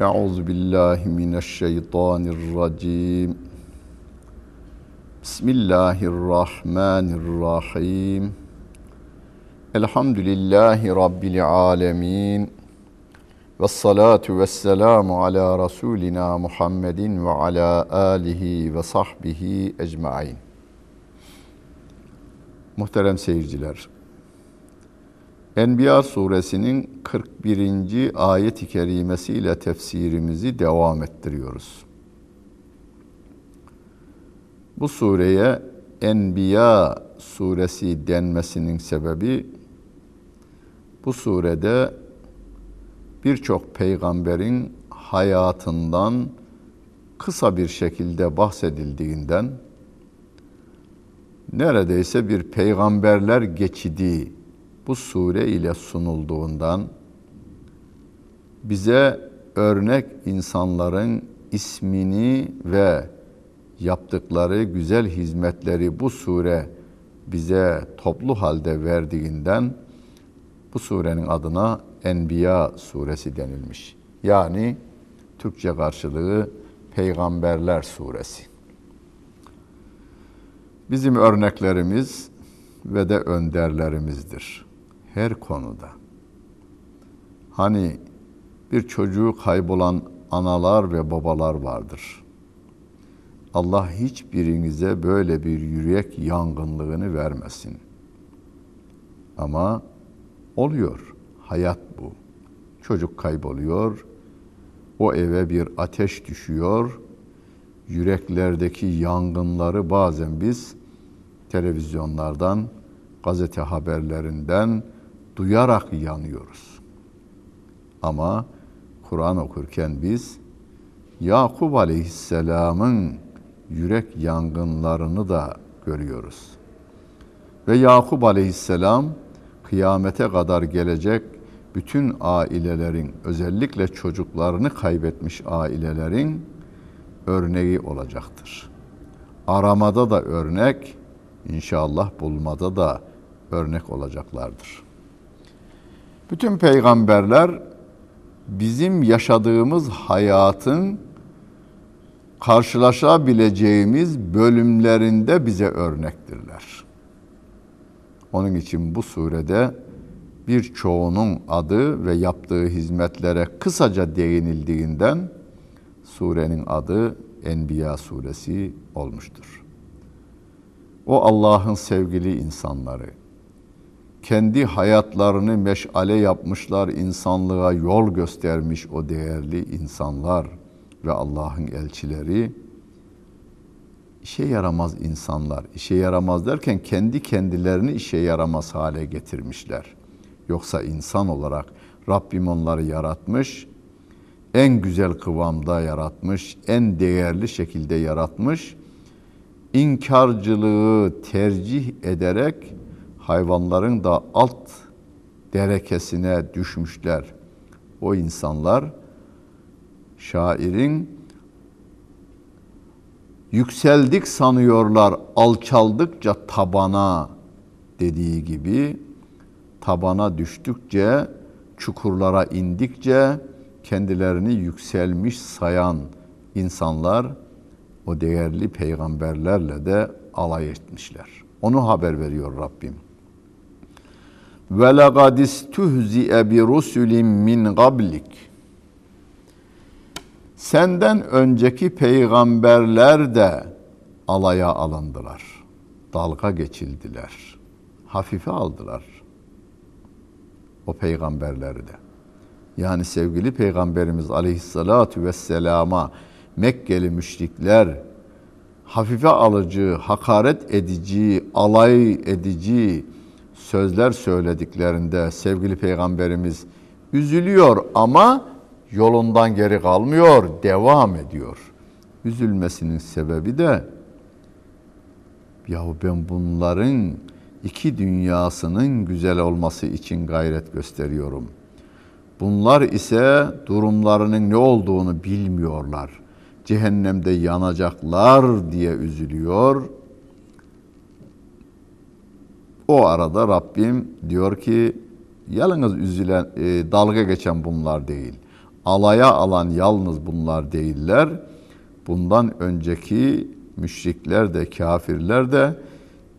Euzu billahi mineşşeytanirracim. Bismillahirrahmanirrahim. Elhamdülillahi rabbil alamin. Ve salatu ve selamu ala Resulina Muhammedin ve ala alihi ve sahbihi ecmain. Muhterem seyirciler, Enbiya suresinin 41. ayet-i kerimesiyle tefsirimizi devam ettiriyoruz. Bu sureye Enbiya suresi denmesinin sebebi bu surede birçok peygamberin hayatından kısa bir şekilde bahsedildiğinden neredeyse bir peygamberler geçidi bu sure ile sunulduğundan bize örnek insanların ismini ve yaptıkları güzel hizmetleri bu sure bize toplu halde verdiğinden bu surenin adına Enbiya suresi denilmiş. Yani Türkçe karşılığı Peygamberler suresi. Bizim örneklerimiz ve de önderlerimizdir. Her konuda. Hani bir çocuğu kaybolan analar ve babalar vardır. Allah hiçbirinize böyle bir yürek yangınlığını vermesin. Ama oluyor. Hayat bu. Çocuk kayboluyor. O eve bir ateş düşüyor. Yüreklerdeki yangınları bazen biz televizyonlardan, gazete haberlerinden duyarak yanıyoruz. Ama Kur'an okurken biz Yakup Aleyhisselam'ın yürek yangınlarını da görüyoruz. Ve Yakup Aleyhisselam kıyamete kadar gelecek bütün ailelerin özellikle çocuklarını kaybetmiş ailelerin örneği olacaktır. Aramada da örnek, inşallah bulmada da örnek olacaklardır. Bütün peygamberler bizim yaşadığımız hayatın karşılaşabileceğimiz bölümlerinde bize örnektirler. Onun için bu surede birçoğunun adı ve yaptığı hizmetlere kısaca değinildiğinden surenin adı Enbiya suresi olmuştur. O Allah'ın sevgili insanları, kendi hayatlarını meşale yapmışlar, insanlığa yol göstermiş o değerli insanlar ve Allah'ın elçileri, işe yaramaz insanlar. İşe yaramaz derken kendi kendilerini işe yaramaz hale getirmişler. Yoksa insan olarak Rabbim onları yaratmış, en güzel kıvamda yaratmış, en değerli şekilde yaratmış. İnkarcılığı tercih ederek hayvanların da alt derekesine düşmüşler. O insanlar şairin yükseldik sanıyorlar alçaldıkça tabana dediği gibi tabana düştükçe çukurlara indikçe kendilerini yükselmiş sayan insanlar o değerli peygamberlerle de alay etmişler. Onu haber veriyor Rabbim. Ve laqad istuhzi'e bi rusulin min qablik Senden önceki peygamberler de alaya alındılar. Dalga geçildiler. Hafife aldılar. O peygamberleri de. Yani sevgili peygamberimiz aleyhissalatu vesselama Mekkeli müşrikler hafife alıcı, hakaret edici, alay edici sözler söylediklerinde sevgili peygamberimiz üzülüyor ama yolundan geri kalmıyor, devam ediyor. Üzülmesinin sebebi de yahu ben bunların iki dünyasının güzel olması için gayret gösteriyorum. Bunlar ise durumlarının ne olduğunu bilmiyorlar. Cehennemde yanacaklar diye üzülüyor. O arada Rabbim diyor ki yalnız üzülen, e, dalga geçen bunlar değil alaya alan yalnız bunlar değiller. Bundan önceki müşrikler de kafirler de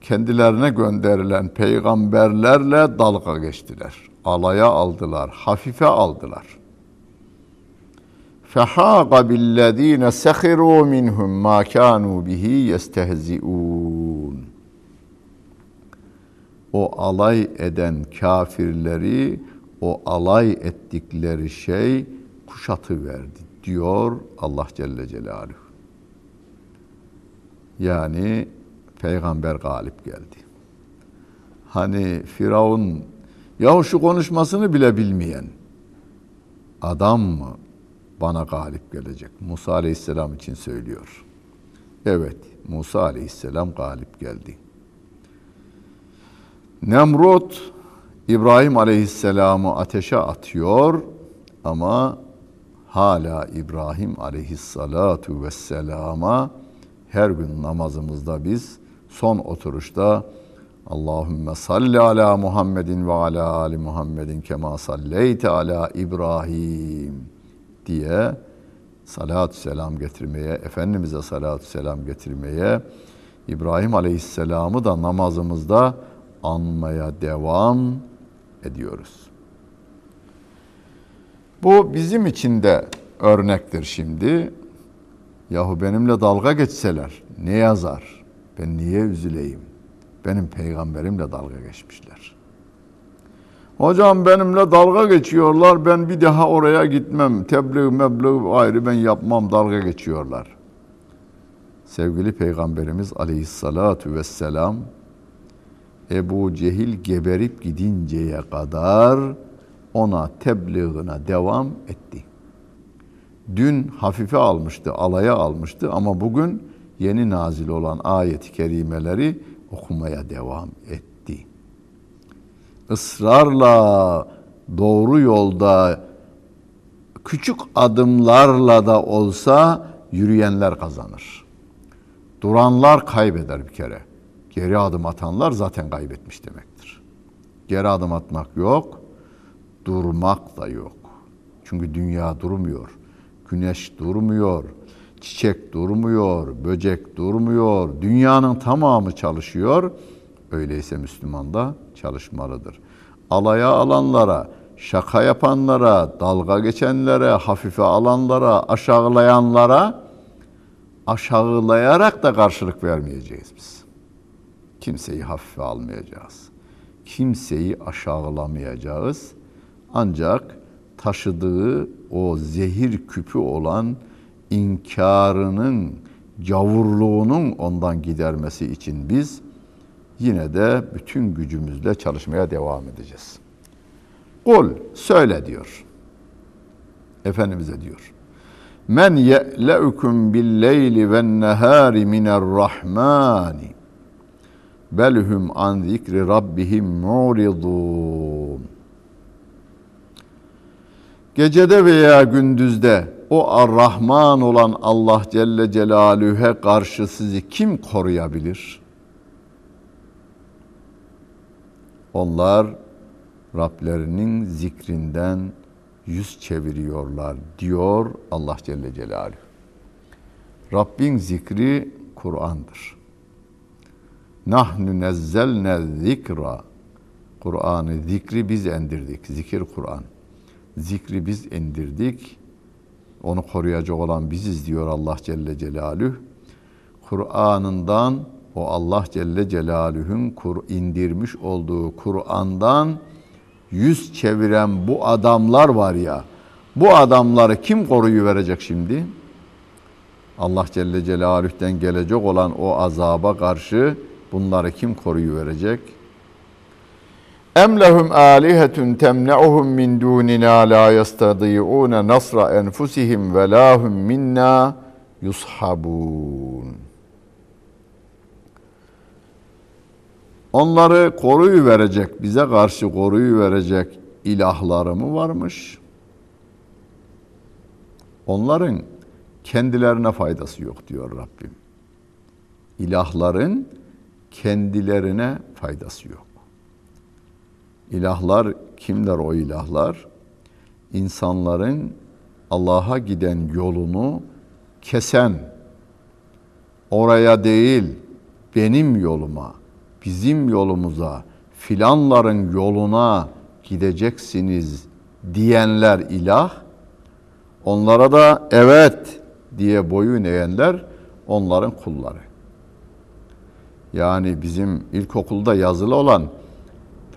kendilerine gönderilen peygamberlerle dalga geçtiler. Alaya aldılar, hafife aldılar. فَحَاقَ بِالَّذ۪ينَ سَخِرُوا مِنْهُمْ مَا كَانُوا بِهِ يَسْتَهْزِئُونَ o alay eden kafirleri, o alay ettikleri şey kuşatı verdi diyor Allah Celle Celaluhu. Yani peygamber galip geldi. Hani Firavun yahu şu konuşmasını bile bilmeyen adam mı bana galip gelecek? Musa Aleyhisselam için söylüyor. Evet, Musa Aleyhisselam galip geldi. Nemrut İbrahim Aleyhisselam'ı ateşe atıyor ama hala İbrahim Aleyhissalatu vesselama her gün namazımızda biz son oturuşta Allahümme salli ala Muhammedin ve ala ali Muhammedin kema salleyte ala İbrahim diye salatü selam getirmeye, Efendimiz'e salatü selam getirmeye, İbrahim Aleyhisselam'ı da namazımızda anmaya devam ediyoruz. Bu bizim için de örnektir şimdi. Yahu benimle dalga geçseler ne yazar? Ben niye üzüleyim? Benim peygamberimle dalga geçmişler. Hocam benimle dalga geçiyorlar. Ben bir daha oraya gitmem. Tebliğ mebliğ ayrı ben yapmam. Dalga geçiyorlar. Sevgili Peygamberimiz aleyhissalatu vesselam Ebu Cehil geberip gidinceye kadar ona tebliğine devam etti. Dün hafife almıştı, alaya almıştı ama bugün yeni nazil olan ayet-i kerimeleri okumaya devam etti. Israrla doğru yolda küçük adımlarla da olsa yürüyenler kazanır. Duranlar kaybeder bir kere. Geri adım atanlar zaten kaybetmiş demektir. Geri adım atmak yok, durmak da yok. Çünkü dünya durmuyor. Güneş durmuyor, çiçek durmuyor, böcek durmuyor. Dünyanın tamamı çalışıyor. Öyleyse Müslüman da çalışmalıdır. Alaya alanlara, şaka yapanlara, dalga geçenlere, hafife alanlara, aşağılayanlara aşağılayarak da karşılık vermeyeceğiz biz. Kimseyi hafife almayacağız. Kimseyi aşağılamayacağız. Ancak taşıdığı o zehir küpü olan inkarının, cavurluğunun ondan gidermesi için biz yine de bütün gücümüzle çalışmaya devam edeceğiz. Kul söyle diyor. Efendimiz'e diyor. Men ye'leukum bil leyli ven nehari miner rahmani belhum an zikri rabbihim muridun. Gecede veya gündüzde o Ar-Rahman olan Allah Celle Celaluhu'ya karşı sizi kim koruyabilir? Onlar Rablerinin zikrinden yüz çeviriyorlar diyor Allah Celle Celaluhu. Rabbin zikri Kur'an'dır. Nahnu nezzelne zikra. Kur'an'ı zikri biz endirdik. Zikir Kur'an. Zikri biz indirdik. Onu koruyacak olan biziz diyor Allah Celle Celaluhu. Kur'an'ından o Allah Celle Celaluhu'nun indirmiş olduğu Kur'an'dan yüz çeviren bu adamlar var ya. Bu adamları kim koruyu verecek şimdi? Allah Celle Celaluhu'den gelecek olan o azaba karşı bunları kim koruyu verecek? Em lehum alihetun temna'uhum min dunina la yastadi'un nasra enfusihim ve lahum minna yushabun. Onları koruyu verecek, bize karşı koruyu verecek ilahları mı varmış? Onların kendilerine faydası yok diyor Rabbim. İlahların kendilerine faydası yok. İlahlar kimler o ilahlar? İnsanların Allah'a giden yolunu kesen, oraya değil benim yoluma, bizim yolumuza, filanların yoluna gideceksiniz diyenler ilah, onlara da evet diye boyun eğenler onların kulları. Yani bizim ilkokulda yazılı olan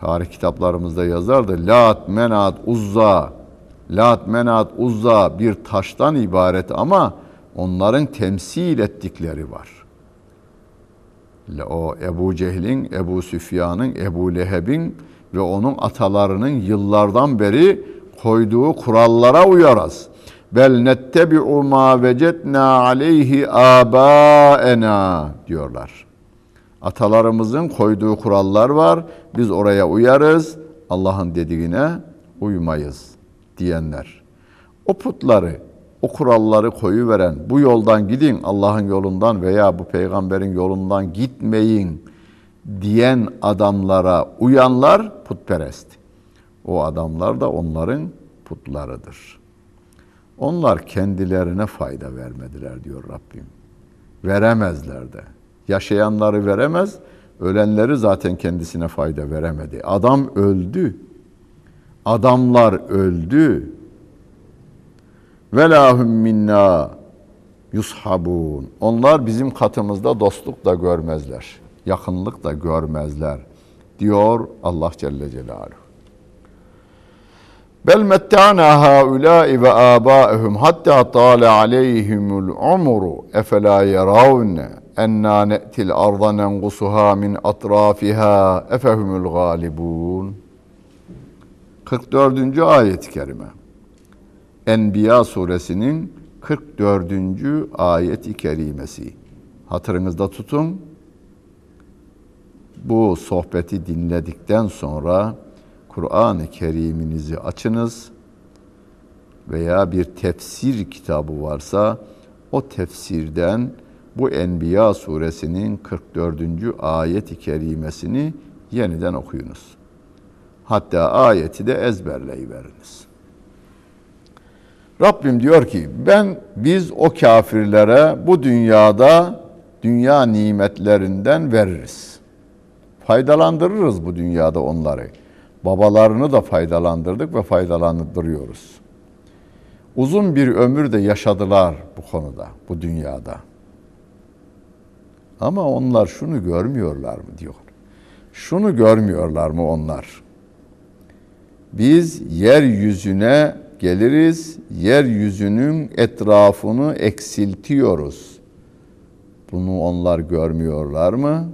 tarih kitaplarımızda yazardı. Lat, Menat, Uzza. Lat, Menat, Uzza bir taştan ibaret ama onların temsil ettikleri var. O Ebu Cehil'in, Ebu Süfyan'ın, Ebu Leheb'in ve onun atalarının yıllardan beri koyduğu kurallara uyarız. Bel nettebi'u ma vecetna aleyhi abaena diyorlar. Atalarımızın koyduğu kurallar var. Biz oraya uyarız. Allah'ın dediğine uymayız diyenler. O putları, o kuralları koyu veren, bu yoldan gidin Allah'ın yolundan veya bu peygamberin yolundan gitmeyin diyen adamlara uyanlar putperest. O adamlar da onların putlarıdır. Onlar kendilerine fayda vermediler diyor Rabbim. Veremezler de. Yaşayanları veremez, ölenleri zaten kendisine fayda veremedi. Adam öldü. Adamlar öldü. Velahum minna yushabun. Onlar bizim katımızda dostluk da görmezler. Yakınlık da görmezler. Diyor Allah Celle Celaluhu. Bel metta'na haula'i ve aba'ihum hatta tale aleyhimul umru efela yaravne enna ne'til arda nengusuha min atrafiha efehumul galibun. 44. ayet-i kerime. Enbiya suresinin 44. ayet-i kerimesi. Hatırınızda tutun. Bu sohbeti dinledikten sonra Kur'an-ı Kerim'inizi açınız veya bir tefsir kitabı varsa o tefsirden bu Enbiya suresinin 44. ayet-i kerimesini yeniden okuyunuz. Hatta ayeti de ezberleyiveriniz. Rabbim diyor ki ben biz o kafirlere bu dünyada dünya nimetlerinden veririz. Faydalandırırız bu dünyada onları. Babalarını da faydalandırdık ve faydalandırıyoruz. Uzun bir ömür de yaşadılar bu konuda, bu dünyada. Ama onlar şunu görmüyorlar mı diyor. Şunu görmüyorlar mı onlar? Biz yeryüzüne geliriz, yeryüzünün etrafını eksiltiyoruz. Bunu onlar görmüyorlar mı?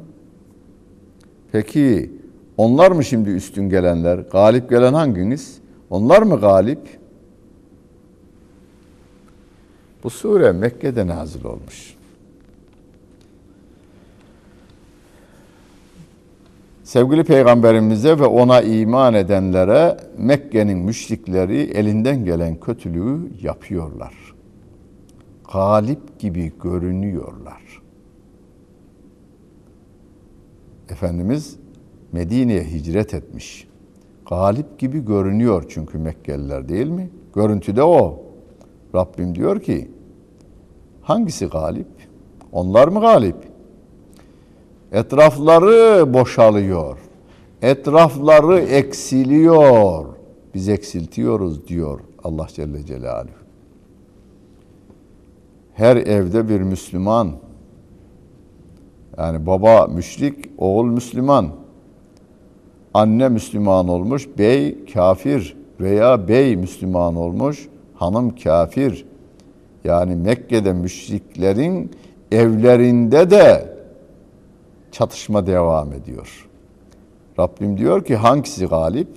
Peki onlar mı şimdi üstün gelenler? Galip gelen hanginiz? Onlar mı galip? Bu sure Mekke'de nazil olmuş. Sevgili peygamberimize ve ona iman edenlere Mekke'nin müşrikleri elinden gelen kötülüğü yapıyorlar. Galip gibi görünüyorlar. Efendimiz Medine'ye hicret etmiş. Galip gibi görünüyor çünkü Mekkeliler değil mi? Görüntüde o. Rabbim diyor ki hangisi galip? Onlar mı galip? Etrafları boşalıyor. Etrafları eksiliyor. Biz eksiltiyoruz diyor Allah Celle Celaluhu. Her evde bir Müslüman yani baba müşrik, oğul Müslüman. Anne Müslüman olmuş, bey kafir veya bey Müslüman olmuş, hanım kafir. Yani Mekke'de müşriklerin evlerinde de çatışma devam ediyor. Rabbim diyor ki hangisi galip?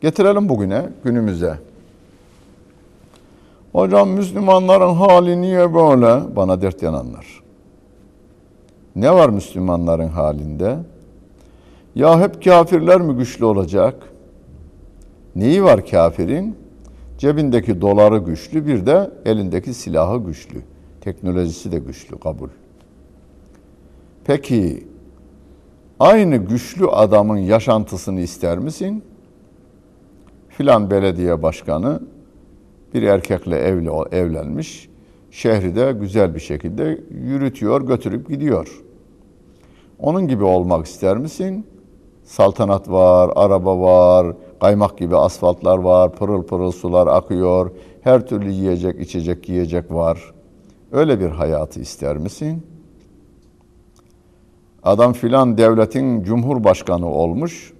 Getirelim bugüne, günümüze. Hocam Müslümanların hali niye böyle? Bana dert yananlar. Ne var Müslümanların halinde? Ya hep kafirler mi güçlü olacak? Neyi var kafirin? Cebindeki doları güçlü, bir de elindeki silahı güçlü. Teknolojisi de güçlü, kabul. Peki aynı güçlü adamın yaşantısını ister misin? Filan belediye başkanı bir erkekle evli evlenmiş. Şehri de güzel bir şekilde yürütüyor, götürüp gidiyor. Onun gibi olmak ister misin? Saltanat var, araba var, kaymak gibi asfaltlar var, pırıl pırıl sular akıyor, her türlü yiyecek, içecek, yiyecek var. Öyle bir hayatı ister misin? Adam filan devletin cumhurbaşkanı olmuş,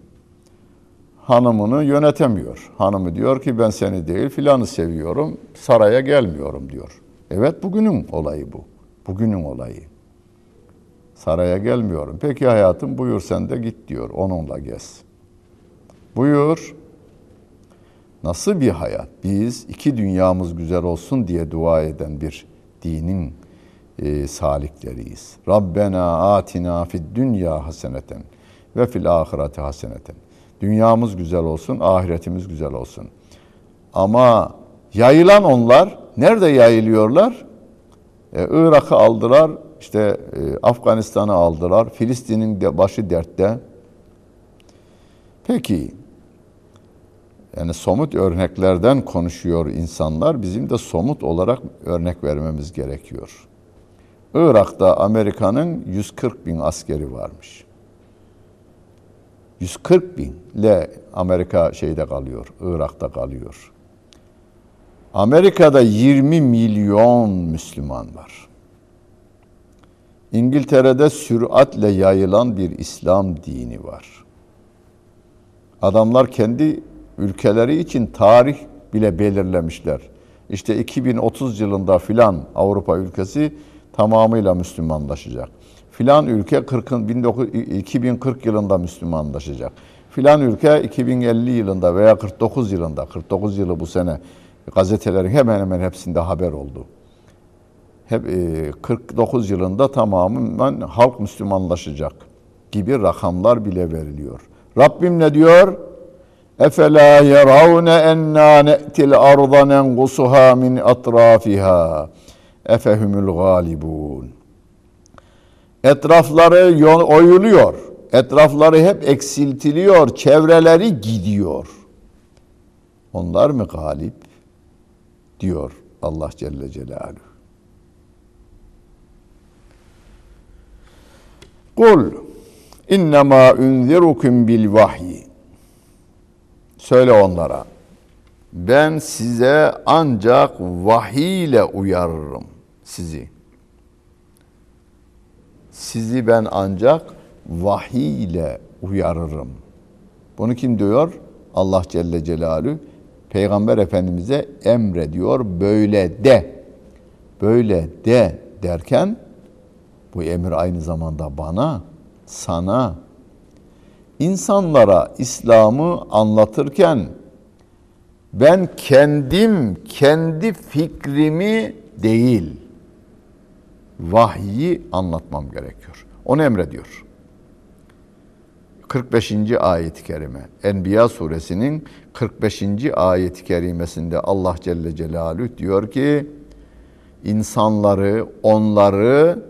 hanımını yönetemiyor. Hanımı diyor ki ben seni değil filanı seviyorum, saraya gelmiyorum diyor. Evet bugünün olayı bu. Bugünün olayı. Saraya gelmiyorum. Peki hayatım buyur sen de git diyor. Onunla gez. Buyur. Nasıl bir hayat? Biz iki dünyamız güzel olsun diye dua eden bir dinin e, salikleriyiz. Rabbena atina fid dünya haseneten ve fil ahireti haseneten. Dünyamız güzel olsun, ahiretimiz güzel olsun. Ama yayılan onlar nerede yayılıyorlar? Ee, Irak'ı aldılar, işte e, Afganistan'ı aldılar, Filistin'in de başı dertte. Peki, yani somut örneklerden konuşuyor insanlar. Bizim de somut olarak örnek vermemiz gerekiyor. Irak'ta Amerika'nın 140 bin askeri varmış. 140 binle Amerika şeyde kalıyor, Irak'ta kalıyor. Amerika'da 20 milyon Müslüman var. İngiltere'de süratle yayılan bir İslam dini var. Adamlar kendi ülkeleri için tarih bile belirlemişler. İşte 2030 yılında filan Avrupa ülkesi tamamıyla Müslümanlaşacak. Filan ülke 40, 2040 yılında Müslümanlaşacak. Filan ülke 2050 yılında veya 49 yılında, 49 yılı bu sene gazetelerin hemen hemen hepsinde haber oldu. Hep 49 e, yılında tamamen halk Müslümanlaşacak gibi rakamlar bile veriliyor. Rabbim ne diyor? Efela yeravne enna ne'til arda nengusuha min atrafiha efehumul galibun. Etrafları oyuluyor. Etrafları hep eksiltiliyor. Çevreleri gidiyor. Onlar mı galip? Diyor Allah Celle Celaluhu. Kul innema unzirukum bil vahyi. Söyle onlara. Ben size ancak vahiy ile uyarırım sizi. Sizi ben ancak vahiy ile uyarırım. Bunu kim diyor? Allah Celle Celaluhu Peygamber Efendimiz'e emrediyor böyle de. Böyle de derken bu emir aynı zamanda bana, sana, insanlara İslam'ı anlatırken ben kendim, kendi fikrimi değil, vahyi anlatmam gerekiyor. Onu emrediyor. 45. ayet-i kerime. Enbiya suresinin 45. ayet-i kerimesinde Allah Celle Celaluhu diyor ki insanları, onları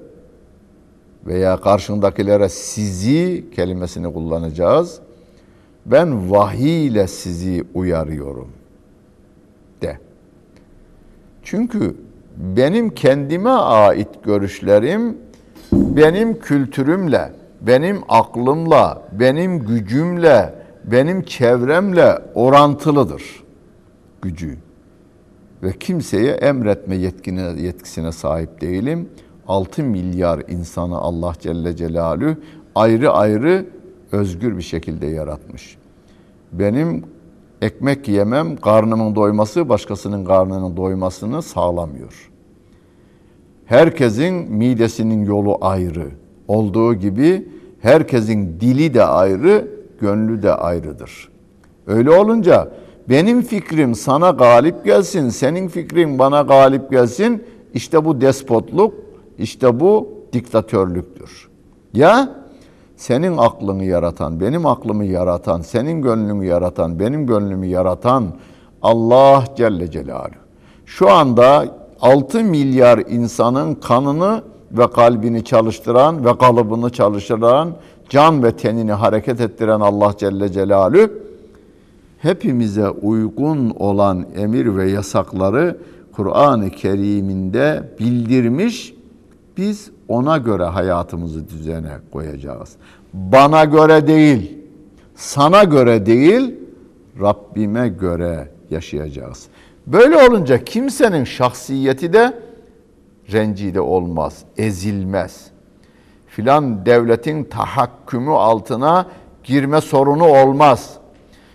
veya karşındakilere sizi kelimesini kullanacağız. Ben vahiy ile sizi uyarıyorum de. Çünkü benim kendime ait görüşlerim benim kültürümle, benim aklımla, benim gücümle, benim çevremle orantılıdır gücü. Ve kimseye emretme yetkine, yetkisine sahip değilim. 6 milyar insanı Allah Celle Celaluhu ayrı ayrı özgür bir şekilde yaratmış. Benim ekmek yemem, karnımın doyması başkasının karnının doymasını sağlamıyor. Herkesin midesinin yolu ayrı. Olduğu gibi herkesin dili de ayrı, gönlü de ayrıdır. Öyle olunca benim fikrim sana galip gelsin, senin fikrin bana galip gelsin. İşte bu despotluk, işte bu diktatörlüktür. Ya senin aklını yaratan, benim aklımı yaratan, senin gönlümü yaratan, benim gönlümü yaratan Allah Celle Celaluhu. Şu anda 6 milyar insanın kanını ve kalbini çalıştıran ve kalıbını çalıştıran, can ve tenini hareket ettiren Allah Celle Celaluhu hepimize uygun olan emir ve yasakları Kur'an-ı Kerim'inde bildirmiş. Biz ona göre hayatımızı düzene koyacağız. Bana göre değil, sana göre değil, Rabbime göre yaşayacağız. Böyle olunca kimsenin şahsiyeti de rencide olmaz, ezilmez. Filan devletin tahakkümü altına girme sorunu olmaz.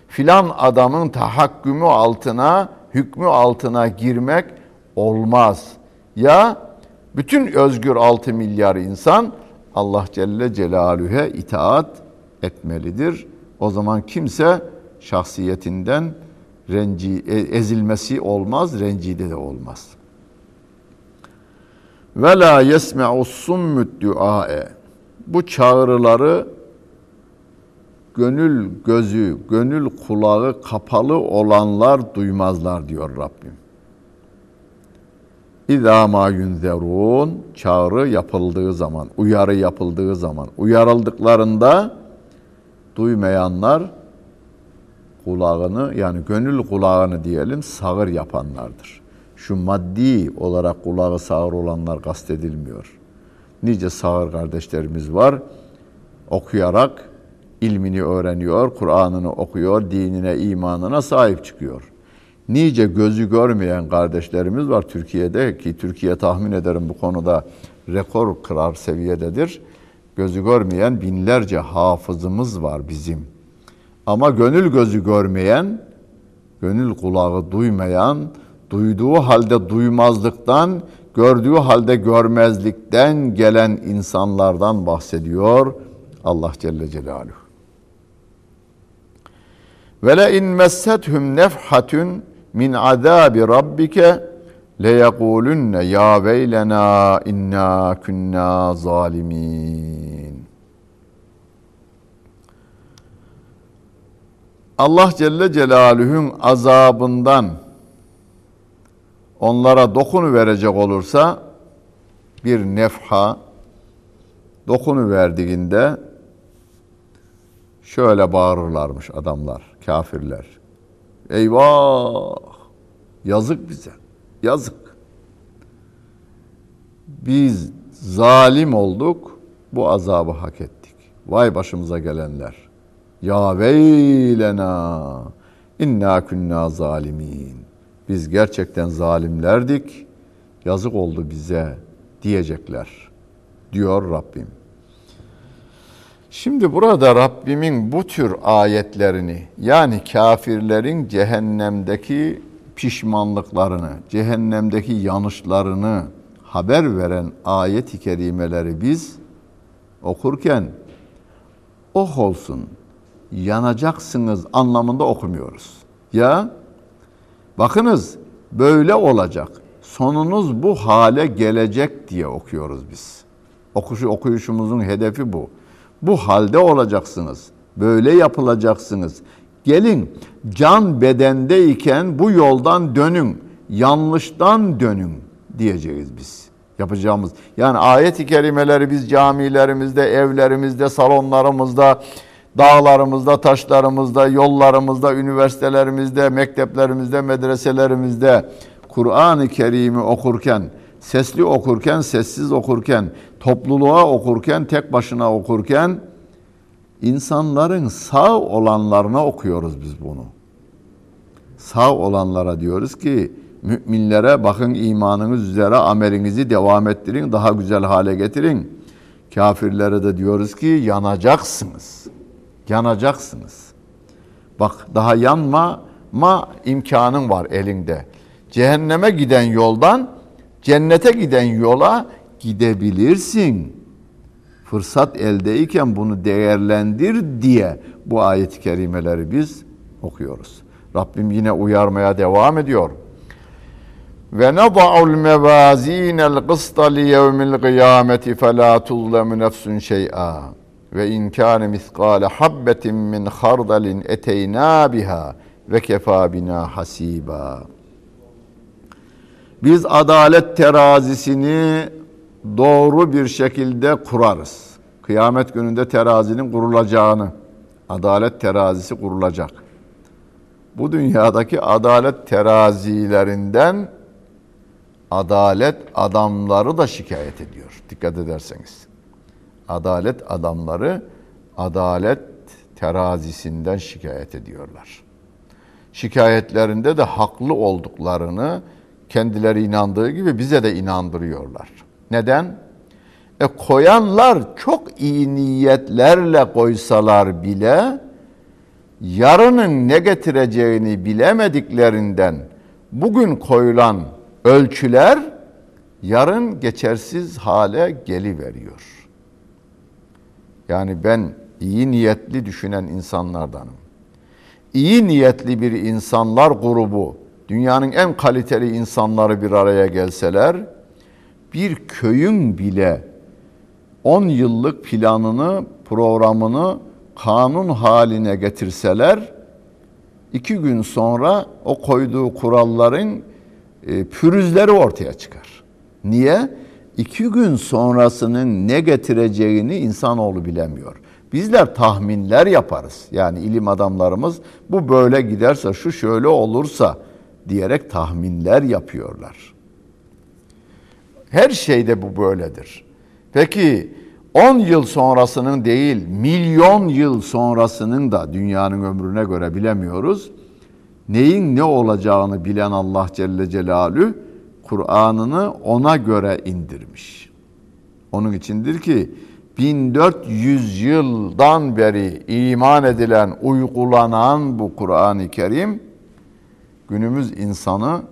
Filan adamın tahakkümü altına, hükmü altına girmek olmaz. Ya bütün özgür 6 milyar insan Allah Celle Celaluhu'ya itaat etmelidir. O zaman kimse şahsiyetinden renci, e, ezilmesi olmaz, rencide de olmaz. Ve la yesme'u summut duae. Bu çağrıları gönül gözü, gönül kulağı kapalı olanlar duymazlar diyor Rabbim. İzâ mâ yunzerûn çağrı yapıldığı zaman, uyarı yapıldığı zaman, uyarıldıklarında duymayanlar kulağını yani gönül kulağını diyelim sağır yapanlardır. Şu maddi olarak kulağı sağır olanlar kastedilmiyor. Nice sağır kardeşlerimiz var. Okuyarak ilmini öğreniyor, Kur'an'ını okuyor, dinine, imanına sahip çıkıyor. Nice gözü görmeyen kardeşlerimiz var Türkiye'de ki Türkiye tahmin ederim bu konuda rekor kırar seviyededir. Gözü görmeyen binlerce hafızımız var bizim. Ama gönül gözü görmeyen, gönül kulağı duymayan, duyduğu halde duymazlıktan, gördüğü halde görmezlikten gelen insanlardan bahsediyor Allah Celle Celaluhu. Ve le in messethum nefhatun min azabi rabbike le yekulunne ya veylena inna kunna zalimin. Allah Celle Celaluhu'nun azabından onlara dokunu verecek olursa bir nefha dokunu verdiğinde şöyle bağırırlarmış adamlar, kafirler. Eyvah! Yazık bize. Yazık. Biz zalim olduk, bu azabı hak ettik. Vay başımıza gelenler. Ya veylena inna kunna zalimin. Biz gerçekten zalimlerdik. Yazık oldu bize diyecekler. Diyor Rabbim. Şimdi burada Rabbimin bu tür ayetlerini yani kafirlerin cehennemdeki pişmanlıklarını, cehennemdeki yanlışlarını haber veren ayet-i kerimeleri biz okurken oh olsun, yanacaksınız anlamında okumuyoruz. Ya bakınız böyle olacak, sonunuz bu hale gelecek diye okuyoruz biz. Okuşu, okuyuşumuzun hedefi bu. Bu halde olacaksınız. Böyle yapılacaksınız. Gelin can bedendeyken bu yoldan dönün. Yanlıştan dönün diyeceğiz biz. Yapacağımız. Yani ayet-i kerimeleri biz camilerimizde, evlerimizde, salonlarımızda, dağlarımızda, taşlarımızda, yollarımızda, üniversitelerimizde, mekteplerimizde, medreselerimizde Kur'an-ı Kerim'i okurken, sesli okurken, sessiz okurken, topluluğa okurken, tek başına okurken insanların sağ olanlarına okuyoruz biz bunu. Sağ olanlara diyoruz ki müminlere bakın imanınız üzere amelinizi devam ettirin, daha güzel hale getirin. Kafirlere de diyoruz ki yanacaksınız. Yanacaksınız. Bak daha yanma ma imkanın var elinde. Cehenneme giden yoldan cennete giden yola gidebilirsin. Fırsat eldeyken bunu değerlendir diye bu ayet-i kerimeleri biz okuyoruz. Rabbim yine uyarmaya devam ediyor. Ve nada'ul mevazinel kısta li yevmil kıyameti fe la tuzlemu nefsun şey'a ve in kâne miskâle habbetin min hardalin eteynâ biha ve kefâ bina hasiba. Biz adalet terazisini doğru bir şekilde kurarız. Kıyamet gününde terazinin kurulacağını, adalet terazisi kurulacak. bu dünyadaki adalet terazilerinden adalet adamları da şikayet ediyor. Dikkat ederseniz. Adalet adamları adalet terazisinden şikayet ediyorlar. Şikayetlerinde de haklı olduklarını kendileri inandığı gibi bize de inandırıyorlar. Neden? E koyanlar çok iyi niyetlerle koysalar bile yarının ne getireceğini bilemediklerinden bugün koyulan ölçüler yarın geçersiz hale geliveriyor. Yani ben iyi niyetli düşünen insanlardanım. İyi niyetli bir insanlar grubu, dünyanın en kaliteli insanları bir araya gelseler, bir köyün bile 10 yıllık planını, programını kanun haline getirseler, iki gün sonra o koyduğu kuralların e, pürüzleri ortaya çıkar. Niye? İki gün sonrasının ne getireceğini insanoğlu bilemiyor. Bizler tahminler yaparız. Yani ilim adamlarımız bu böyle giderse, şu şöyle olursa diyerek tahminler yapıyorlar. Her şeyde bu böyledir. Peki 10 yıl sonrasının değil, milyon yıl sonrasının da dünyanın ömrüne göre bilemiyoruz. Neyin ne olacağını bilen Allah Celle Celaluhu Kur'an'ını ona göre indirmiş. Onun içindir ki 1400 yıldan beri iman edilen, uygulanan bu Kur'an-ı Kerim günümüz insanı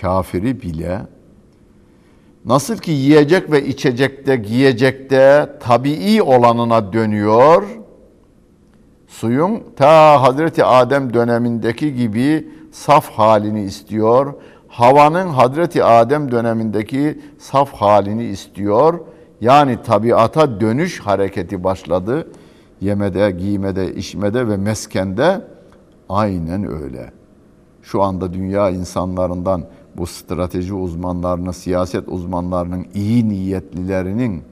kafiri bile nasıl ki yiyecek ve içecekte, giyecekte tabii olanına dönüyor. Suyun ta Hazreti Adem dönemindeki gibi saf halini istiyor. Havanın Hazreti Adem dönemindeki saf halini istiyor yani tabiata dönüş hareketi başladı. Yemede, giymede, içmede ve meskende aynen öyle. Şu anda dünya insanlarından bu strateji uzmanlarının, siyaset uzmanlarının, iyi niyetlilerinin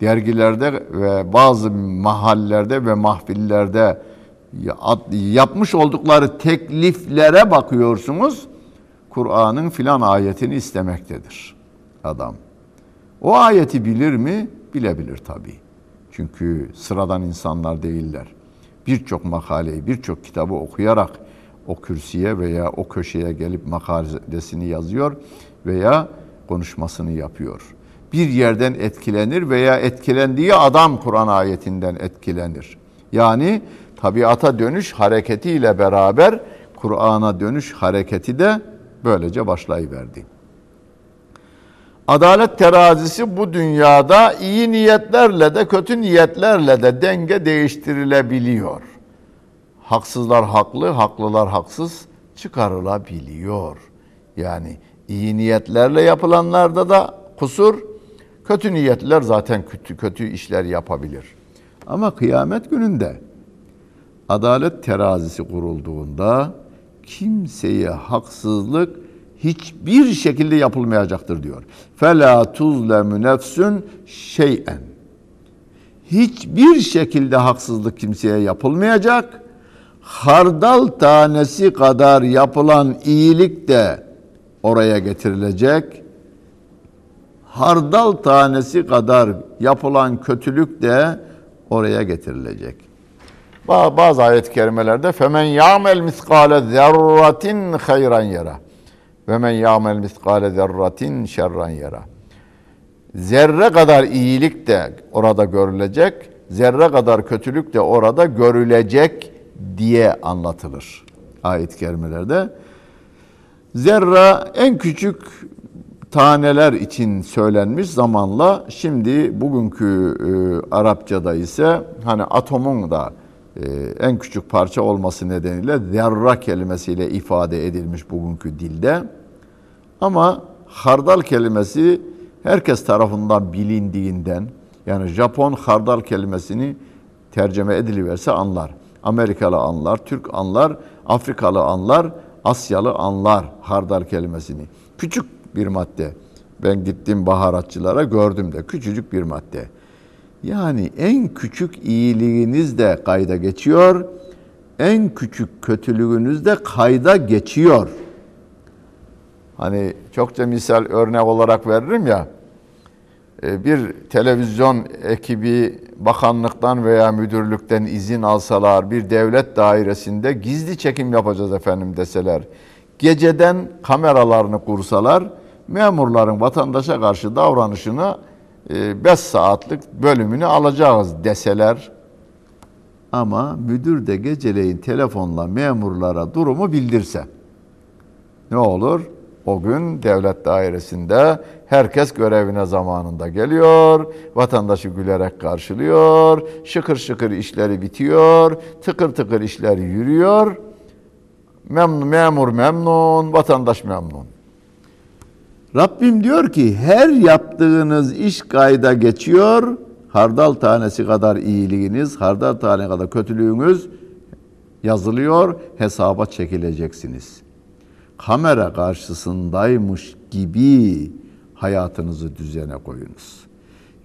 dergilerde ve bazı mahallelerde ve mahfillerde yapmış oldukları tekliflere bakıyorsunuz. Kur'an'ın filan ayetini istemektedir adam. O ayeti bilir mi? Bilebilir tabii. Çünkü sıradan insanlar değiller. Birçok makaleyi, birçok kitabı okuyarak o kürsüye veya o köşeye gelip makalesini yazıyor veya konuşmasını yapıyor. Bir yerden etkilenir veya etkilendiği adam Kur'an ayetinden etkilenir. Yani tabiata dönüş hareketiyle beraber Kur'an'a dönüş hareketi de böylece başlayıverdi. Adalet terazisi bu dünyada iyi niyetlerle de kötü niyetlerle de denge değiştirilebiliyor. Haksızlar haklı, haklılar haksız çıkarılabiliyor. Yani iyi niyetlerle yapılanlarda da kusur, kötü niyetler zaten kötü, kötü işler yapabilir. Ama kıyamet gününde adalet terazisi kurulduğunda kimseye haksızlık hiçbir şekilde yapılmayacaktır diyor. Fela tuzlemu nefsün şeyen. Hiçbir şekilde haksızlık kimseye yapılmayacak. Hardal tanesi kadar yapılan iyilik de oraya getirilecek. Hardal tanesi kadar yapılan kötülük de oraya getirilecek. Bazı ayet-i kerimelerde femen ya'mel miskale zerratin hayran yara. Ve men ya'mel miskale zerratin şerran yara. Zerre kadar iyilik de orada görülecek, zerre kadar kötülük de orada görülecek diye anlatılır ayet-i kerimelerde. Zerra en küçük taneler için söylenmiş zamanla şimdi bugünkü e, Arapçada ise hani atomun da e, en küçük parça olması nedeniyle zerra kelimesiyle ifade edilmiş bugünkü dilde. Ama hardal kelimesi herkes tarafından bilindiğinden yani Japon hardal kelimesini tercüme ediliverse anlar. Amerikalı anlar, Türk anlar, Afrikalı anlar, Asyalı anlar hardal kelimesini. Küçük bir madde. Ben gittim baharatçılara gördüm de küçücük bir madde. Yani en küçük iyiliğiniz de kayda geçiyor. en küçük kötülüğünüz de kayda geçiyor. Hani çokça misal örnek olarak veririm ya. E, Bir televizyon ekibi bakanlıktan veya müdürlükten izin alsalar, bir devlet dairesinde gizli çekim yapacağız efendim deseler, geceden kameralarını kursalar, memurların vatandaşa karşı davranışını 5 saatlik bölümünü alacağız deseler, ama müdür de geceleyin telefonla memurlara durumu bildirse ne olur? O gün devlet dairesinde herkes görevine zamanında geliyor, vatandaşı gülerek karşılıyor, şıkır şıkır işleri bitiyor, tıkır tıkır işler yürüyor. Memnun, memur memnun, vatandaş memnun. Rabbim diyor ki her yaptığınız iş kayda geçiyor. Hardal tanesi kadar iyiliğiniz, hardal tane kadar kötülüğünüz yazılıyor, hesaba çekileceksiniz. Kamera karşısındaymış gibi hayatınızı düzene koyunuz.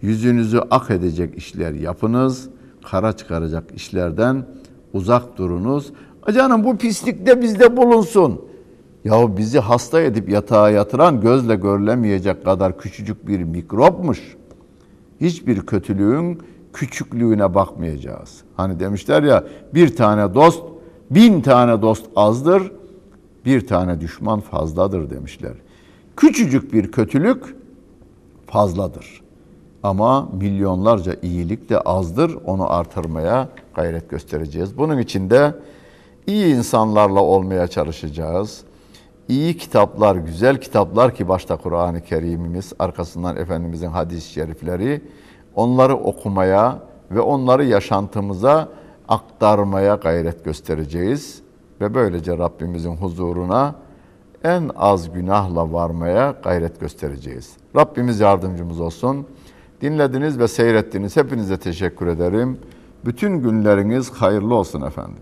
Yüzünüzü ak edecek işler yapınız, kara çıkaracak işlerden uzak durunuz. Canım bu pislik de bizde bulunsun. Ya bizi hasta edip yatağa yatıran gözle görülemeyecek kadar küçücük bir mikropmuş. Hiçbir kötülüğün küçüklüğüne bakmayacağız. Hani demişler ya bir tane dost, bin tane dost azdır, bir tane düşman fazladır demişler. Küçücük bir kötülük fazladır. Ama milyonlarca iyilik de azdır. Onu artırmaya gayret göstereceğiz. Bunun için de iyi insanlarla olmaya çalışacağız. İyi kitaplar, güzel kitaplar ki başta Kur'an-ı Kerim'imiz, arkasından Efendimizin hadis-i şerifleri, onları okumaya ve onları yaşantımıza aktarmaya gayret göstereceğiz. Ve böylece Rabbimizin huzuruna en az günahla varmaya gayret göstereceğiz. Rabbimiz yardımcımız olsun. Dinlediniz ve seyrettiniz. Hepinize teşekkür ederim. Bütün günleriniz hayırlı olsun efendim.